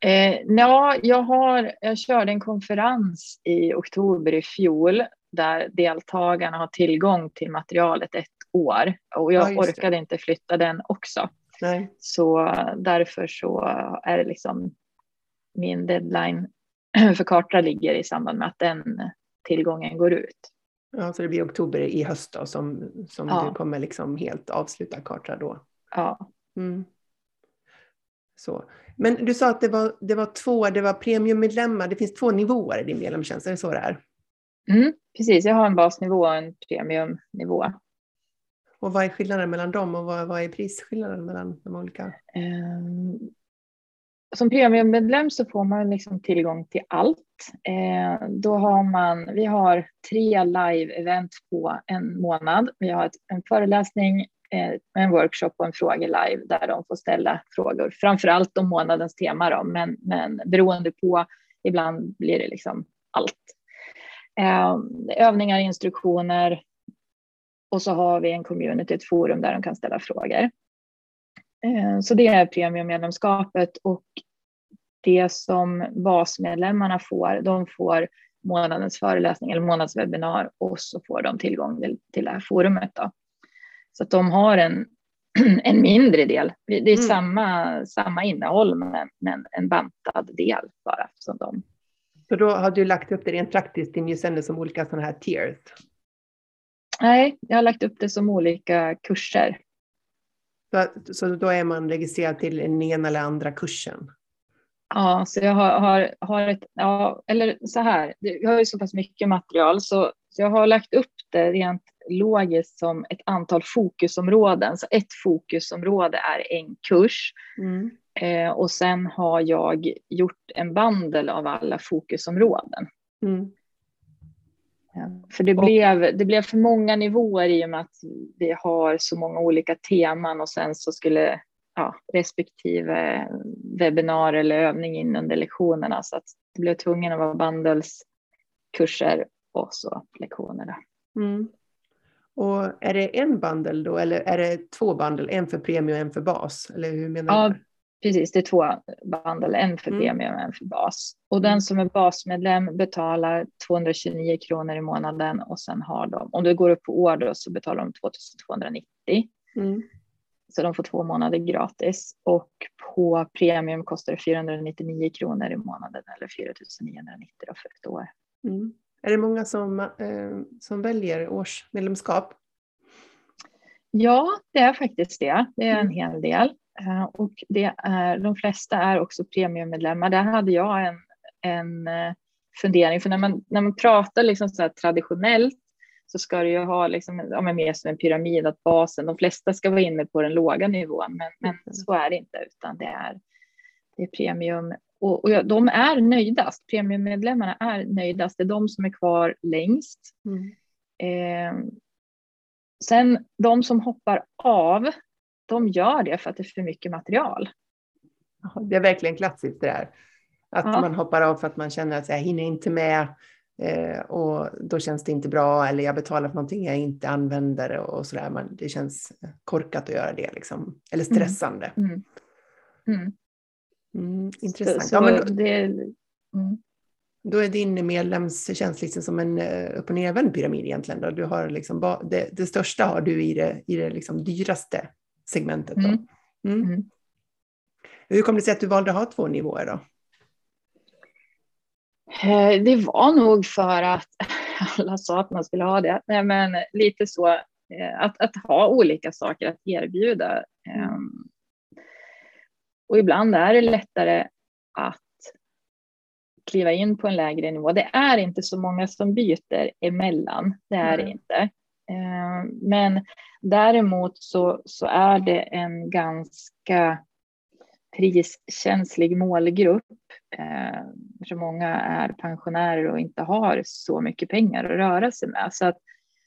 Eh, ja, jag, har, jag körde en konferens i oktober i fjol där deltagarna har tillgång till materialet ett år och jag ja, orkade inte flytta den också. Nej. Så därför så är det liksom min deadline för Kartra ligger i samband med att den tillgången går ut. Ja, så det blir oktober i höst då som, som ja. du kommer liksom helt avsluta Kartra då? Ja. Mm. Så. Men du sa att det var, det var två, det var premiummedlemmar, det finns två nivåer i din medlemstjänst, är det så det är? Mm, precis, jag har en basnivå och en premiumnivå. Och vad är skillnaden mellan dem och vad, vad är prisskillnaden mellan de olika? Som premiummedlem så får man liksom tillgång till allt. Eh, då har man, vi har tre live-event på en månad. Vi har ett, en föreläsning, eh, en workshop och en fråga live där de får ställa frågor, framför allt om månadens tema då, men, men beroende på, ibland blir det liksom allt. Eh, övningar, instruktioner och så har vi en community, ett forum där de kan ställa frågor. Eh, så det är premiummedlemskapet och det som basmedlemmarna får, de får månadens föreläsning eller månadswebinar och så får de tillgång till, till det här forumet. Då. Så att de har en, en mindre del. Det är mm. samma, samma innehåll men, men en bantad del bara. Som de. Så då har du lagt upp det rent praktiskt i Newsender som olika sådana här tiers? Nej, jag har lagt upp det som olika kurser. Så, då är man registrerad till den ena eller andra kursen? Ja, så jag har, har, har ett, ja, eller så här, jag har ju så pass mycket material så, så jag har lagt upp det rent logiskt som ett antal fokusområden. Så ett fokusområde är en kurs. Mm. Eh, och sen har jag gjort en bandel av alla fokusområden. Mm. För det blev, det blev för många nivåer i och med att vi har så många olika teman och sen så skulle ja, respektive webbinar eller övning in under lektionerna så att det blev tvungen att vara bandelskurser och så lektionerna. Mm. Och är det en bandel då eller är det två bandel, en för premie och en för bas? Eller hur menar ja, du? Precis, det är två bandel, en för premie och en för bas. Och den mm. som är basmedlem betalar 229 kronor i månaden och sen har de, om du går upp på år då så betalar de 2290. Mm. Så de får två månader gratis och på premium kostar det 499 kronor i månaden eller 4990 för ett år. Mm. Är det många som, eh, som väljer årsmedlemskap? Ja, det är faktiskt det. Det är en mm. hel del. Eh, och det är, de flesta är också premiummedlemmar. Där hade jag en, en eh, fundering, för när man, när man pratar liksom så traditionellt så ska det ju ha liksom, ja, mer som en pyramid, att basen, de flesta ska vara inne på den låga nivån, men, men mm. så är det inte, utan det är, det är premium. Och, och de är nöjdast, premiummedlemmarna är nöjdast, det är de som är kvar längst. Mm. Eh, sen de som hoppar av, de gör det för att det är för mycket material. Det är verkligen klassiskt det där. Att ja. man hoppar av för att man känner att jag hinner inte med eh, och då känns det inte bra eller jag betalar för någonting jag inte använder och sådär. Men det känns korkat att göra det liksom. Eller mm. stressande. Mm. Mm. Mm, intressant. Så, så ja, men då, det, mm. då är din medlemstjänst liksom som en eh, upp och nervänd pyramid egentligen. Då. Du har liksom, det, det största har du i det, i det liksom dyraste segmentet. Då. Mm. Mm. Mm. Hur kom det sig att du valde att ha två nivåer då? Eh, det var nog för att alla sa att man skulle ha det. Nej, men lite så eh, att, att ha olika saker att erbjuda. Ehm, och ibland är det lättare att kliva in på en lägre nivå. Det är inte så många som byter emellan, det är det inte. Ehm, men däremot så, så är det en ganska priskänslig målgrupp. Eh, många är pensionärer och inte har så mycket pengar att röra sig med. Så att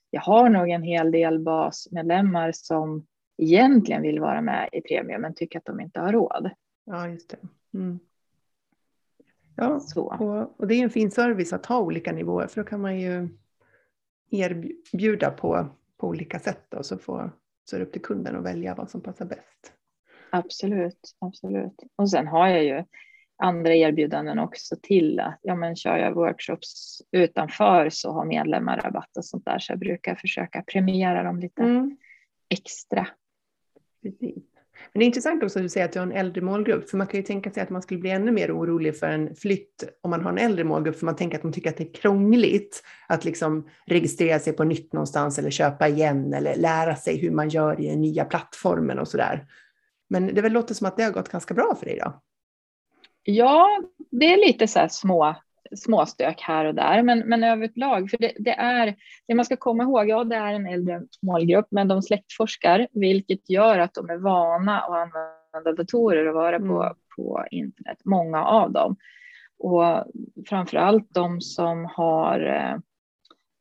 jag har nog en hel del basmedlemmar som egentligen vill vara med i premium men tycker att de inte har råd. Ja, just det. Mm. Ja, så. Och, och, det är en fin service att ha olika nivåer för då kan man ju erbjuda på, på olika sätt och så, får, så är det upp till kunden att välja vad som passar bäst. Absolut, absolut. Och sen har jag ju andra erbjudanden också till att ja, men kör jag workshops utanför så har medlemmar rabatt och sånt där så jag brukar försöka premiera dem lite mm. extra. Precis. Men det är intressant också att du säger att du har en äldre målgrupp, för man kan ju tänka sig att man skulle bli ännu mer orolig för en flytt om man har en äldre målgrupp, för man tänker att de tycker att det är krångligt att liksom registrera sig på nytt någonstans eller köpa igen eller lära sig hur man gör i den nya plattformen och så där. Men det väl låter som att det har gått ganska bra för dig då? Ja, det är lite så här små småstök här och där, men, men överlag, för det, det, är det man ska komma ihåg, ja, det är en äldre målgrupp, men de släktforskar, vilket gör att de är vana att använda datorer och vara mm. på, på internet, många av dem. Och framför allt de som har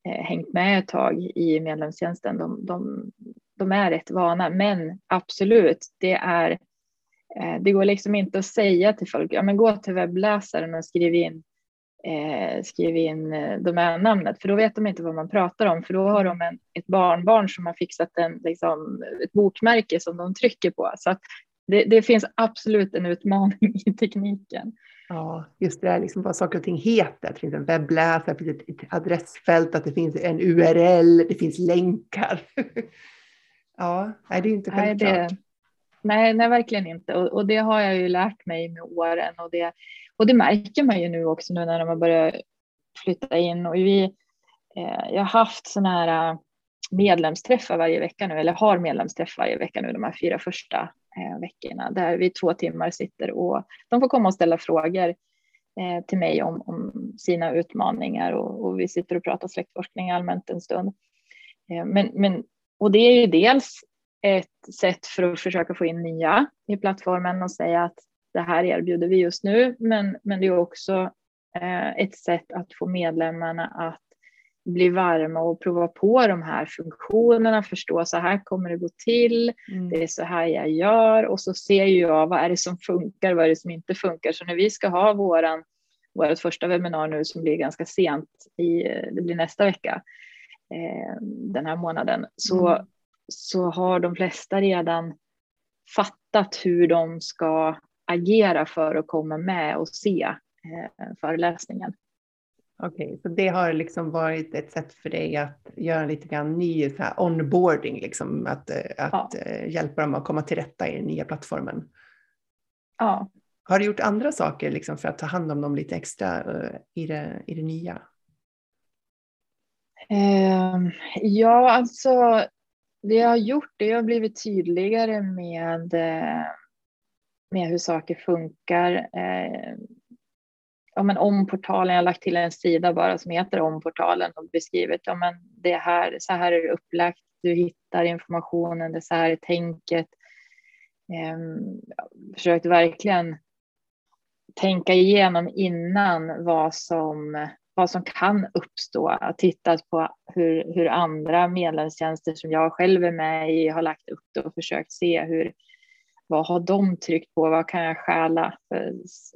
eh, hängt med ett tag i medlemstjänsten, de, de, de är rätt vana, men absolut, det är eh, det går liksom inte att säga till folk, ja men gå till webbläsaren och skriv in, eh, skriv in eh, domännamnet, för då vet de inte vad man pratar om, för då har de en, ett barnbarn som har fixat en, liksom, ett bokmärke som de trycker på. Så att det, det finns absolut en utmaning i tekniken. Ja, just det där liksom vad saker och ting heter. Att det finns en webbläsare, det finns ett adressfält, att det finns en URL, det finns länkar. Ja, nej, det är inte självklart. Nej, det, nej, nej, verkligen inte. Och, och, det har jag ju lärt mig med åren. Och det, och det märker man ju nu också nu när de har börjat flytta in. Och vi, eh, jag har haft sådana här eh, medlemsträffar varje vecka nu, eller har medlemsträffar varje vecka nu de här fyra första eh, veckorna, där vi två timmar sitter och de får komma och ställa frågor eh, till mig om, om sina utmaningar och, och, vi sitter och pratar släktforskning allmänt en stund. Eh, men, men, och det är ju dels ett sätt för att försöka få in nya i plattformen och säga att det här erbjuder vi just nu, men, men det är också eh, ett sätt att få medlemmarna att bli varma och prova på de här funktionerna, förstå så här kommer det gå till, mm. det är så här jag gör och så ser jag vad är det som funkar, vad är det som inte funkar. Så när vi ska ha våran, vårt första webbinar nu som blir ganska sent, i, det blir nästa vecka, eh, den här månaden, så, mm. så har de flesta redan fattat hur de ska agera för att komma med och se eh, föreläsningen. Okej, okay, så det har liksom varit ett sätt för dig att göra lite grann ny så här onboarding, liksom, att, eh, att ja. Eh, hjälpa dem att komma till rätta i den nya plattformen? Ja. Har du gjort andra saker liksom, för att ta hand om dem lite extra i, det, i det nya? Uh, ja, alltså det jag har gjort det har blivit tydligare med, med hur saker funkar. Eh, ja, men om portalen, jag har lagt till en sida bara som heter om portalen och beskrivit, ja men det här, så här är det upplagt, du hittar informationen, det är så här är tänket. Ehm, um, försökt verkligen tänka igenom innan vad som, vad som kan uppstå. Tittat på hur, hur andra medlemstjänster som jag själv är med i har lagt upp det och försökt se hur, vad har de tryckt på? Vad kan jag stjäla?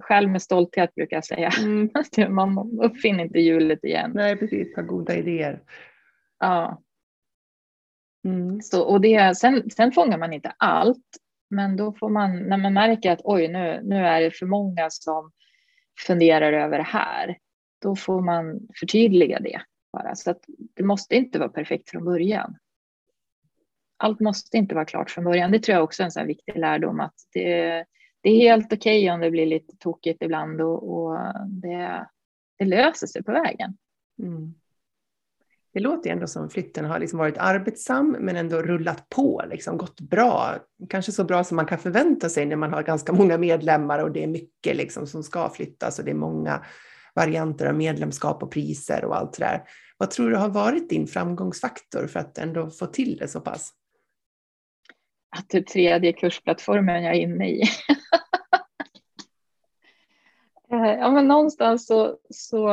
Stjäl med stolthet brukar jag säga. Mm. Man uppfinner inte hjulet igen. Nej, precis. Par goda idéer. Ja. Mm. Så, och det, sen, sen fångar man inte allt, men då får man, när man märker att oj, nu, nu är det för många som funderar över det här, då får man förtydliga det bara. Så att det måste inte vara perfekt från början allt måste inte vara klart från början. Det tror jag också är en sån viktig lärdom att det, det är helt okej okay om det blir lite tokigt ibland och, och det, det, löser sig på vägen. Mm. Det låter ändå som flytten har liksom varit arbetsam men ändå rullat på, liksom gått bra. Kanske så bra som man kan förvänta sig när man har ganska många medlemmar och det är mycket liksom som ska flyttas och det är många varianter av medlemskap och priser och allt det där. Vad tror du har varit din framgångsfaktor för att ändå få till det så pass? Att det är tredje kursplattformen jag är inne i. Eh, ja, men någonstans så, så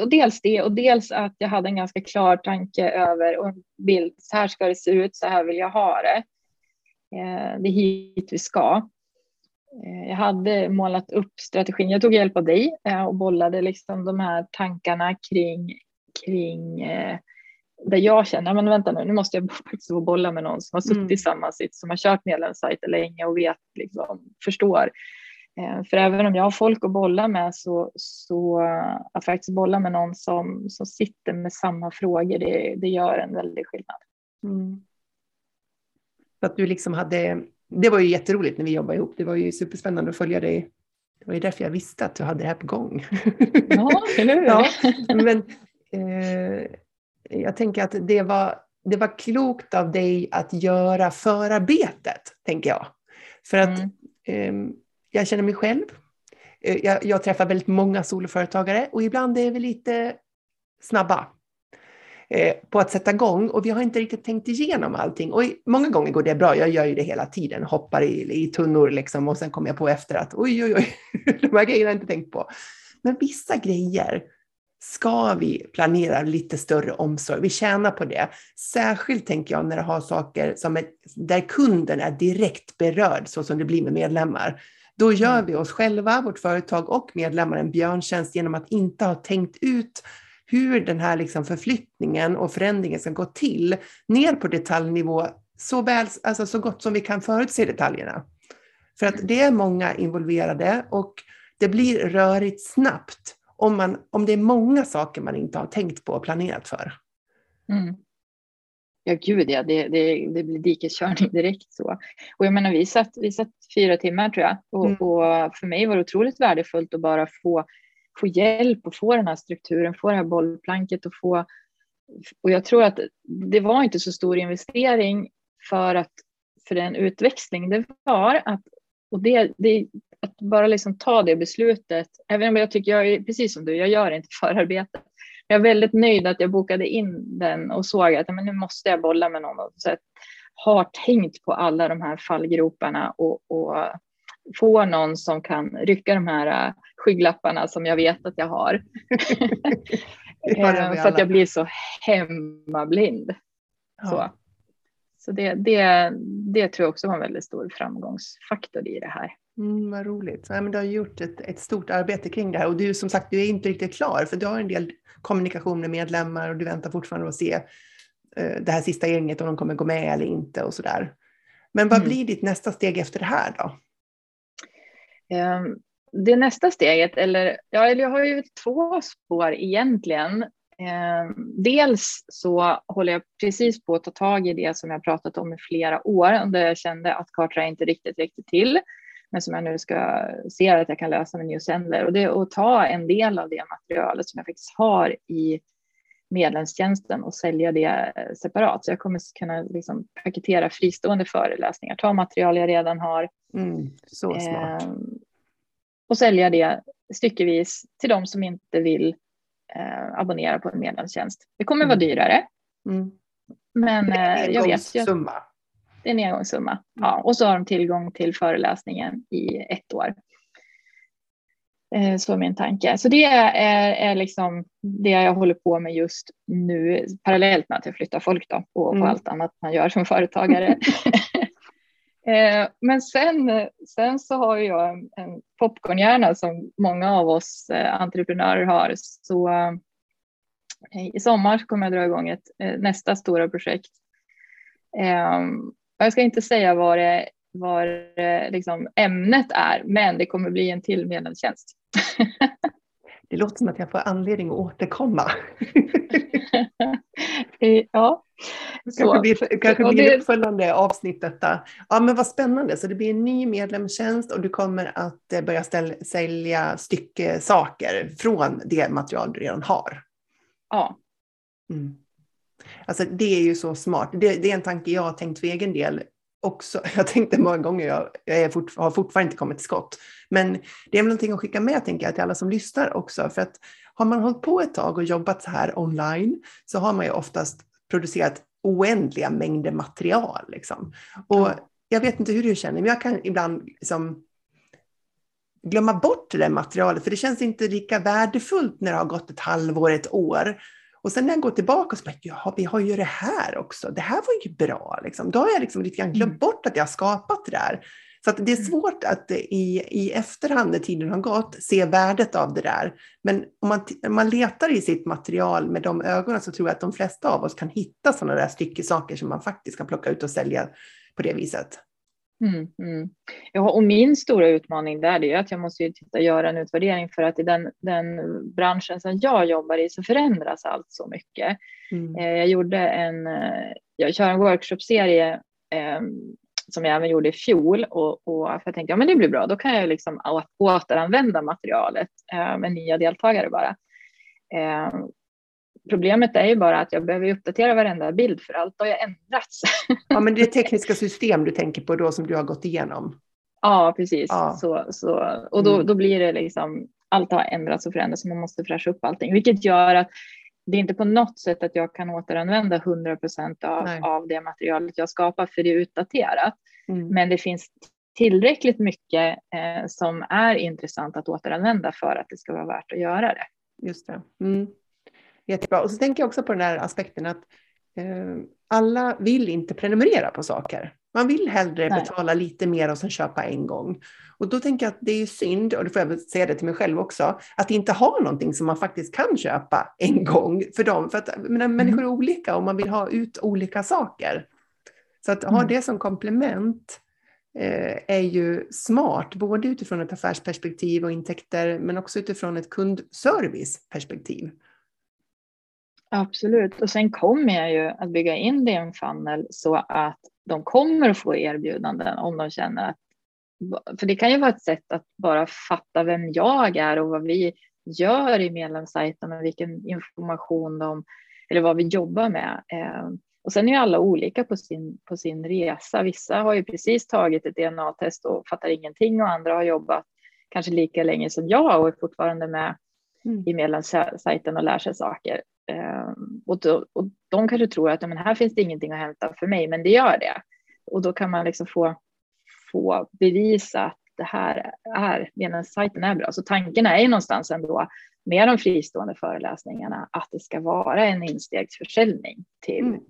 och dels det och dels att jag hade en ganska klar tanke över och en bild. Så här ska det se ut, så här vill jag ha det. Eh, det är hit vi ska. Eh, jag hade målat upp strategin. Jag tog hjälp av dig eh, och bollade liksom de här tankarna kring, kring eh, där jag känner, men vänta nu, nu måste jag faktiskt få bolla med någon som har suttit mm. i samma sitt, som har kört medlemssajter länge och vet, liksom, förstår. Eh, för även om jag har folk att bolla med så, så att faktiskt bolla med någon som, som sitter med samma frågor, det, det gör en väldig skillnad. Mm. Att du liksom hade, det var ju jätteroligt när vi jobbade ihop, det var ju superspännande att följa dig. Det var ju därför jag visste att du hade det här på gång. Ja, eller hur? ja, men, eh, jag tänker att det var, det var klokt av dig att göra förarbetet, tänker jag. För att mm. eh, jag känner mig själv. Eh, jag, jag, träffar väldigt många soloföretagare och ibland är vi lite snabba eh, på att sätta igång och vi har inte riktigt tänkt igenom allting. Och många gånger går det bra, jag gör ju det hela tiden, hoppar i, i tunnor liksom och sen kommer jag på efter att oj, oj, oj, de här grejerna har jag inte tänkt på. Men vissa grejer ska vi planera lite större omsorg. Vi tjänar på det. Särskilt tänker jag när det har saker som är, där kunden är direkt berörd, så som det blir med medlemmar. Då gör mm. vi oss själva, vårt företag och medlemmar en björntjänst genom att inte ha tänkt ut hur den här liksom förflyttningen och förändringen ska gå till ner på detaljnivå så, väl, alltså så gott som vi kan förutse detaljerna. För att det är många involverade och det blir rörigt snabbt om, man, om det är många saker man inte har tänkt på och planerat för. Mm. Ja, gud ja, det, det, det blir dikeskörning direkt så. Och jag menar, vi satt, vi satt fyra timmar tror jag och, mm. och för mig var det otroligt värdefullt att bara få, få hjälp och få den här strukturen, få det här bollplanket och få och jag tror att det var inte så stor investering för att för den utväxling det var att och det, det, att bara liksom ta det beslutet, även om jag tycker jag är precis som du, jag gör inte förarbete. jag är väldigt nöjd att jag bokade in den och såg att men nu måste jag bolla med någon. Så jag har tänkt på alla de här fallgroparna och, och få någon som kan rycka de här äh, skygglapparna som jag vet att jag har. För att jag blir så hemmablind. Ja. Så, så det, det, det tror jag också var en väldigt stor framgångsfaktor i det här. Mm, vad roligt. Ja, men du har gjort ett, ett stort arbete kring det här och du som sagt, du är inte riktigt klar för du har en del kommunikation med medlemmar och du väntar fortfarande att se eh, det här sista gänget om de kommer gå med eller inte och sådär. Men vad mm. blir ditt nästa steg efter det här då? Um, det nästa steget, eller ja, jag har ju två spår egentligen. Ehm, dels så håller jag precis på att ta tag i det som jag pratat om i flera år, där jag kände att Kartra inte riktigt räckte till, men som jag nu ska se att jag kan lösa med New Sendler. Och det är att ta en del av det materialet som jag faktiskt har i medlemstjänsten och sälja det separat. Så jag kommer kunna liksom paketera fristående föreläsningar, ta material jag redan har. Mm, så smart. Eh, och sälja det styckevis till de som inte vill eh, abonnera på en medlemstjänst. Det kommer mm. vara dyrare. Mm. Men eh, jag vet ju. Summa. Det är en engångssumma. Ja, och så har de tillgång till föreläsningen i ett år. Eh, så är min tanke. Så det är, är liksom det jag håller på med just nu parallellt med att jag flyttar folk då och mm. allt annat man gör som företagare. Eh, men sen, sen så har jag en, en popcornhjärna som många av oss eh, entreprenörer har. Så i sommar kommer jag dra igång ett, nästa stora projekt. Jag ska inte säga vad det, vad det liksom ämnet är, men det kommer bli en till medlemstjänst. Det låter som att jag får anledning att återkomma. ja. Det kanske blir, kanske blir det... uppföljande avsnitt detta. Ja men vad spännande, så det blir en ny medlemstjänst och du kommer att eh, börja ställa, sälja styckesaker från det material du redan har. Ja. Mm. Alltså det är ju så smart. Det, det, är en tanke jag har tänkt för egen del också. Jag tänkte många gånger, jag, jag fort, har fortfarande inte kommit till skott. Men det är väl någonting att skicka med tänker jag till alla som lyssnar också. För att har man hållit på ett tag och jobbat så här online så har man ju oftast producerat oändliga mängder material. Liksom. Och jag vet inte hur du känner, men jag kan ibland liksom glömma bort det där materialet, för det känns inte lika värdefullt när det har gått ett halvår, ett år. Och sen när jag går tillbaka så bara, ja, vi har ju det här också. Det här var ju bra. Liksom. Då har jag liksom lite grann glömt mm. bort att jag har skapat det där. Så att det är mm. svårt att i, i efterhand när tiden har gått se värdet av det där. Men om man, om man letar i sitt material med de ögonen så tror jag att de flesta av oss kan hitta sådana där styckesaker som man faktiskt kan plocka ut och sälja på det viset. Mm, mm. Ja, och min stora utmaning där är att jag måste ju titta, göra en utvärdering för att i den, den branschen som jag jobbar i så förändras allt så mycket. Mm. Eh, jag gjorde en, eh, jag kör en workshopserie eh, som jag även gjorde i fjol och, och jag tänkte ja men det blir bra, då kan jag liksom återanvända materialet eh, med nya deltagare bara. Eh, Problemet är ju bara att jag behöver uppdatera varenda bild för allt har ju ändrats. Ja, men det är tekniska system du tänker på då som du har gått igenom? Ja, precis. Ja. Så, så, och då, mm. då blir det liksom, allt har ändrats och förändrats så man måste fräscha upp allting, vilket gör att det är inte på något sätt att jag kan återanvända 100 procent av, av det materialet jag skapar för det är utdaterat. Mm. Men det finns tillräckligt mycket eh, som är intressant att återanvända för att det ska vara värt att göra det. Just det. Mm. Jättebra. Och så tänker jag också på den här aspekten att eh, alla vill inte prenumerera på saker. Man vill hellre Nej. betala lite mer och sen köpa en gång. Och då tänker jag att det är synd, och det får jag väl säga det till mig själv också, att inte ha någonting som man faktiskt kan köpa en gång för dem. För att menar, mm. människor är olika och man vill ha ut olika saker. Så att ha mm. det som komplement eh, är ju smart, både utifrån ett affärsperspektiv och intäkter, men också utifrån ett kundserviceperspektiv. Absolut, och sen kommer jag ju att bygga in det i en funnel så att de kommer att få erbjudanden om de känner att för det kan ju vara ett sätt att bara fatta vem jag är och vad vi gör i medlemssajten och vilken information de eller vad vi jobbar med. Eh, och sen är ju alla olika på sin, på sin resa. Vissa har ju precis tagit ett DNA-test och fattar ingenting och andra har jobbat kanske lika länge som jag och är fortfarande med mm. i medlemssajten och lär sig saker. Um, och, då, och de kanske tror att men här finns det ingenting att hämta för mig, men det gör det. Och då kan man liksom få, få bevisa att det här är, medlemssajten är bra. Så tanken är ju någonstans ändå med de fristående föreläsningarna att det ska vara en instegsförsäljning till mm.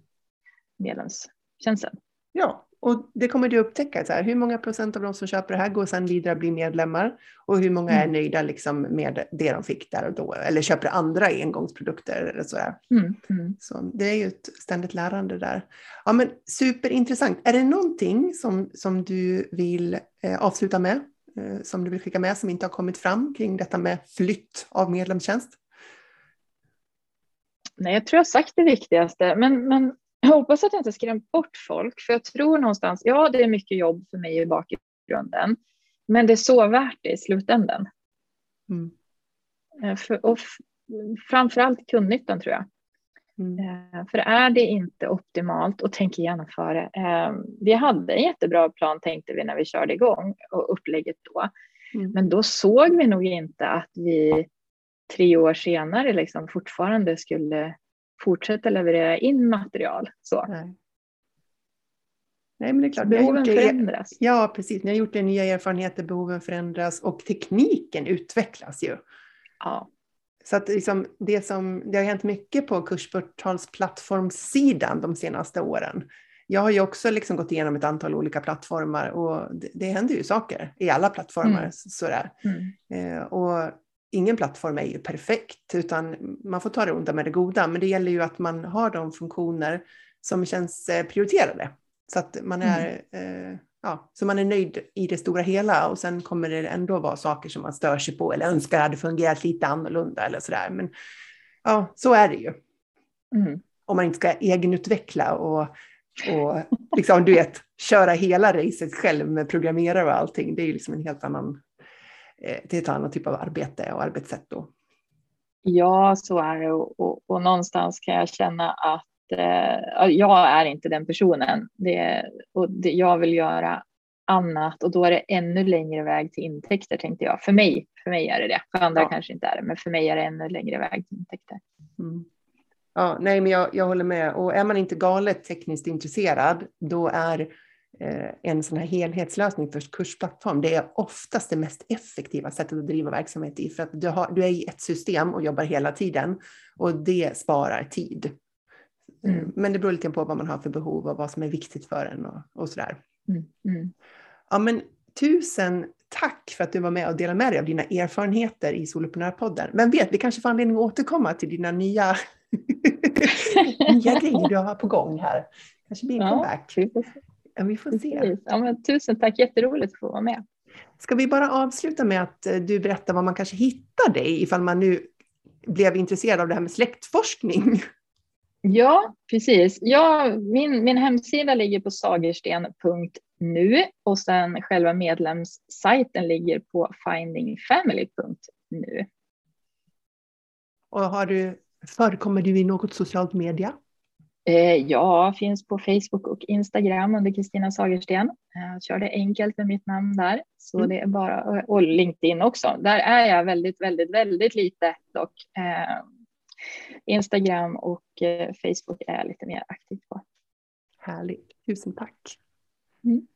medlemstjänsten. Ja, och det kommer du upptäcka. Så här, hur många procent av de som köper det här går sedan vidare att bli medlemmar? Och hur många mm. är nöjda liksom med det de fick där och då? Eller köper andra engångsprodukter eller så. Mm. Mm. Så det är ju ett ständigt lärande där. Ja, men superintressant. Är det någonting som, som du vill eh, avsluta med? Eh, som du vill skicka med som inte har kommit fram kring detta med flytt av medlemstjänst? Nej, jag tror jag sagt det viktigaste, men, men jag hoppas att jag inte skrämt bort folk, för jag tror någonstans, ja, det är mycket jobb för mig i bakgrunden, men det är så värt det i slutändan. Mm. Eh, för, och framförallt kundnyttan tror jag. Mm. Eh, för är det inte optimalt och tänker genomföra det. Eh, vi hade en jättebra plan tänkte vi när vi körde igång och upplägget då. Mm. Men då såg vi nog inte att vi tre år senare liksom fortfarande skulle fortsätta leverera in material. Så. Nej. Nej, men det är klart. Behoven det, förändras. Ja, precis. Ni har gjort det, nya erfarenheter, behoven förändras och tekniken utvecklas ju. Ja. Så att liksom det, som, det har hänt mycket på kursportalsplattformssidan de senaste åren. Jag har ju också liksom gått igenom ett antal olika plattformar och det, det händer ju saker i alla plattformar. Mm. Sådär. Mm. Eh, och ingen plattform är ju perfekt, utan man får ta det onda med det goda. Men det gäller ju att man har de funktioner som känns eh, prioriterade. Så att man är, mm. eh, ja, så man är nöjd i det stora hela och sen kommer det ändå vara saker som man stör sig på eller önskar hade fungerat lite annorlunda eller sådär. Men ja, så är det ju. Mm. Om man inte ska egenutveckla och, och liksom, du vet, köra hela racet själv med programmerare och allting. Det är ju liksom en helt annan till ett annat typ av arbete och arbetssätt då. Ja, så är det och, och, och någonstans kan jag känna att eh, jag är inte den personen det, och det, jag vill göra annat och då är det ännu längre väg till intäkter tänkte jag. För mig, för mig är det det. För andra ja. kanske inte är det, men för mig är det ännu längre väg till intäkter. Mm. Ja, nej, men jag, jag håller med. Och är man inte galet tekniskt intresserad, då är Eh, en sån här helhetslösning för kursplattform, det är oftast det mest effektiva sättet att driva verksamhet i, för att du, har, du är i ett system och jobbar hela tiden och det sparar tid. Eh, mm. Men det beror lite på vad man har för behov och vad som är viktigt för en och, och sådär. Mm. Mm. Ja, men tusen tack för att du var med och delade med dig av dina erfarenheter i Soloprenörpodden. Men vet, vi kanske får anledning att återkomma till dina nya, nya grejer du har på gång här. Kanske blir en comeback. Ja, vi får se. Ja, men tusen tack, jätteroligt att få vara med. Ska vi bara avsluta med att eh, du berättar var man kanske hittar dig ifall man nu blev intresserad av det här med släktforskning? Ja, precis. Ja, min, min hemsida ligger på sagersten.nu och sen själva medlemssajten ligger på findingfamily.nu. Och har du, förekommer du i något socialt media? Eh, ja, finns på Facebook och Instagram under Kristina Sagersten. Jag eh, kör det enkelt med mitt namn där, så mm. det är bara och LinkedIn också. Där är jag väldigt, väldigt, väldigt lite dock. Eh, Instagram och Facebook är jag lite mer aktiv på. Härligt, tusen tack. Mm.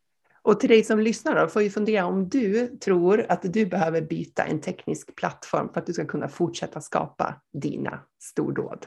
Och till dig som lyssnar då, får ju fundera om du tror att du behöver byta en teknisk plattform för att du ska kunna fortsätta skapa dina stordåd.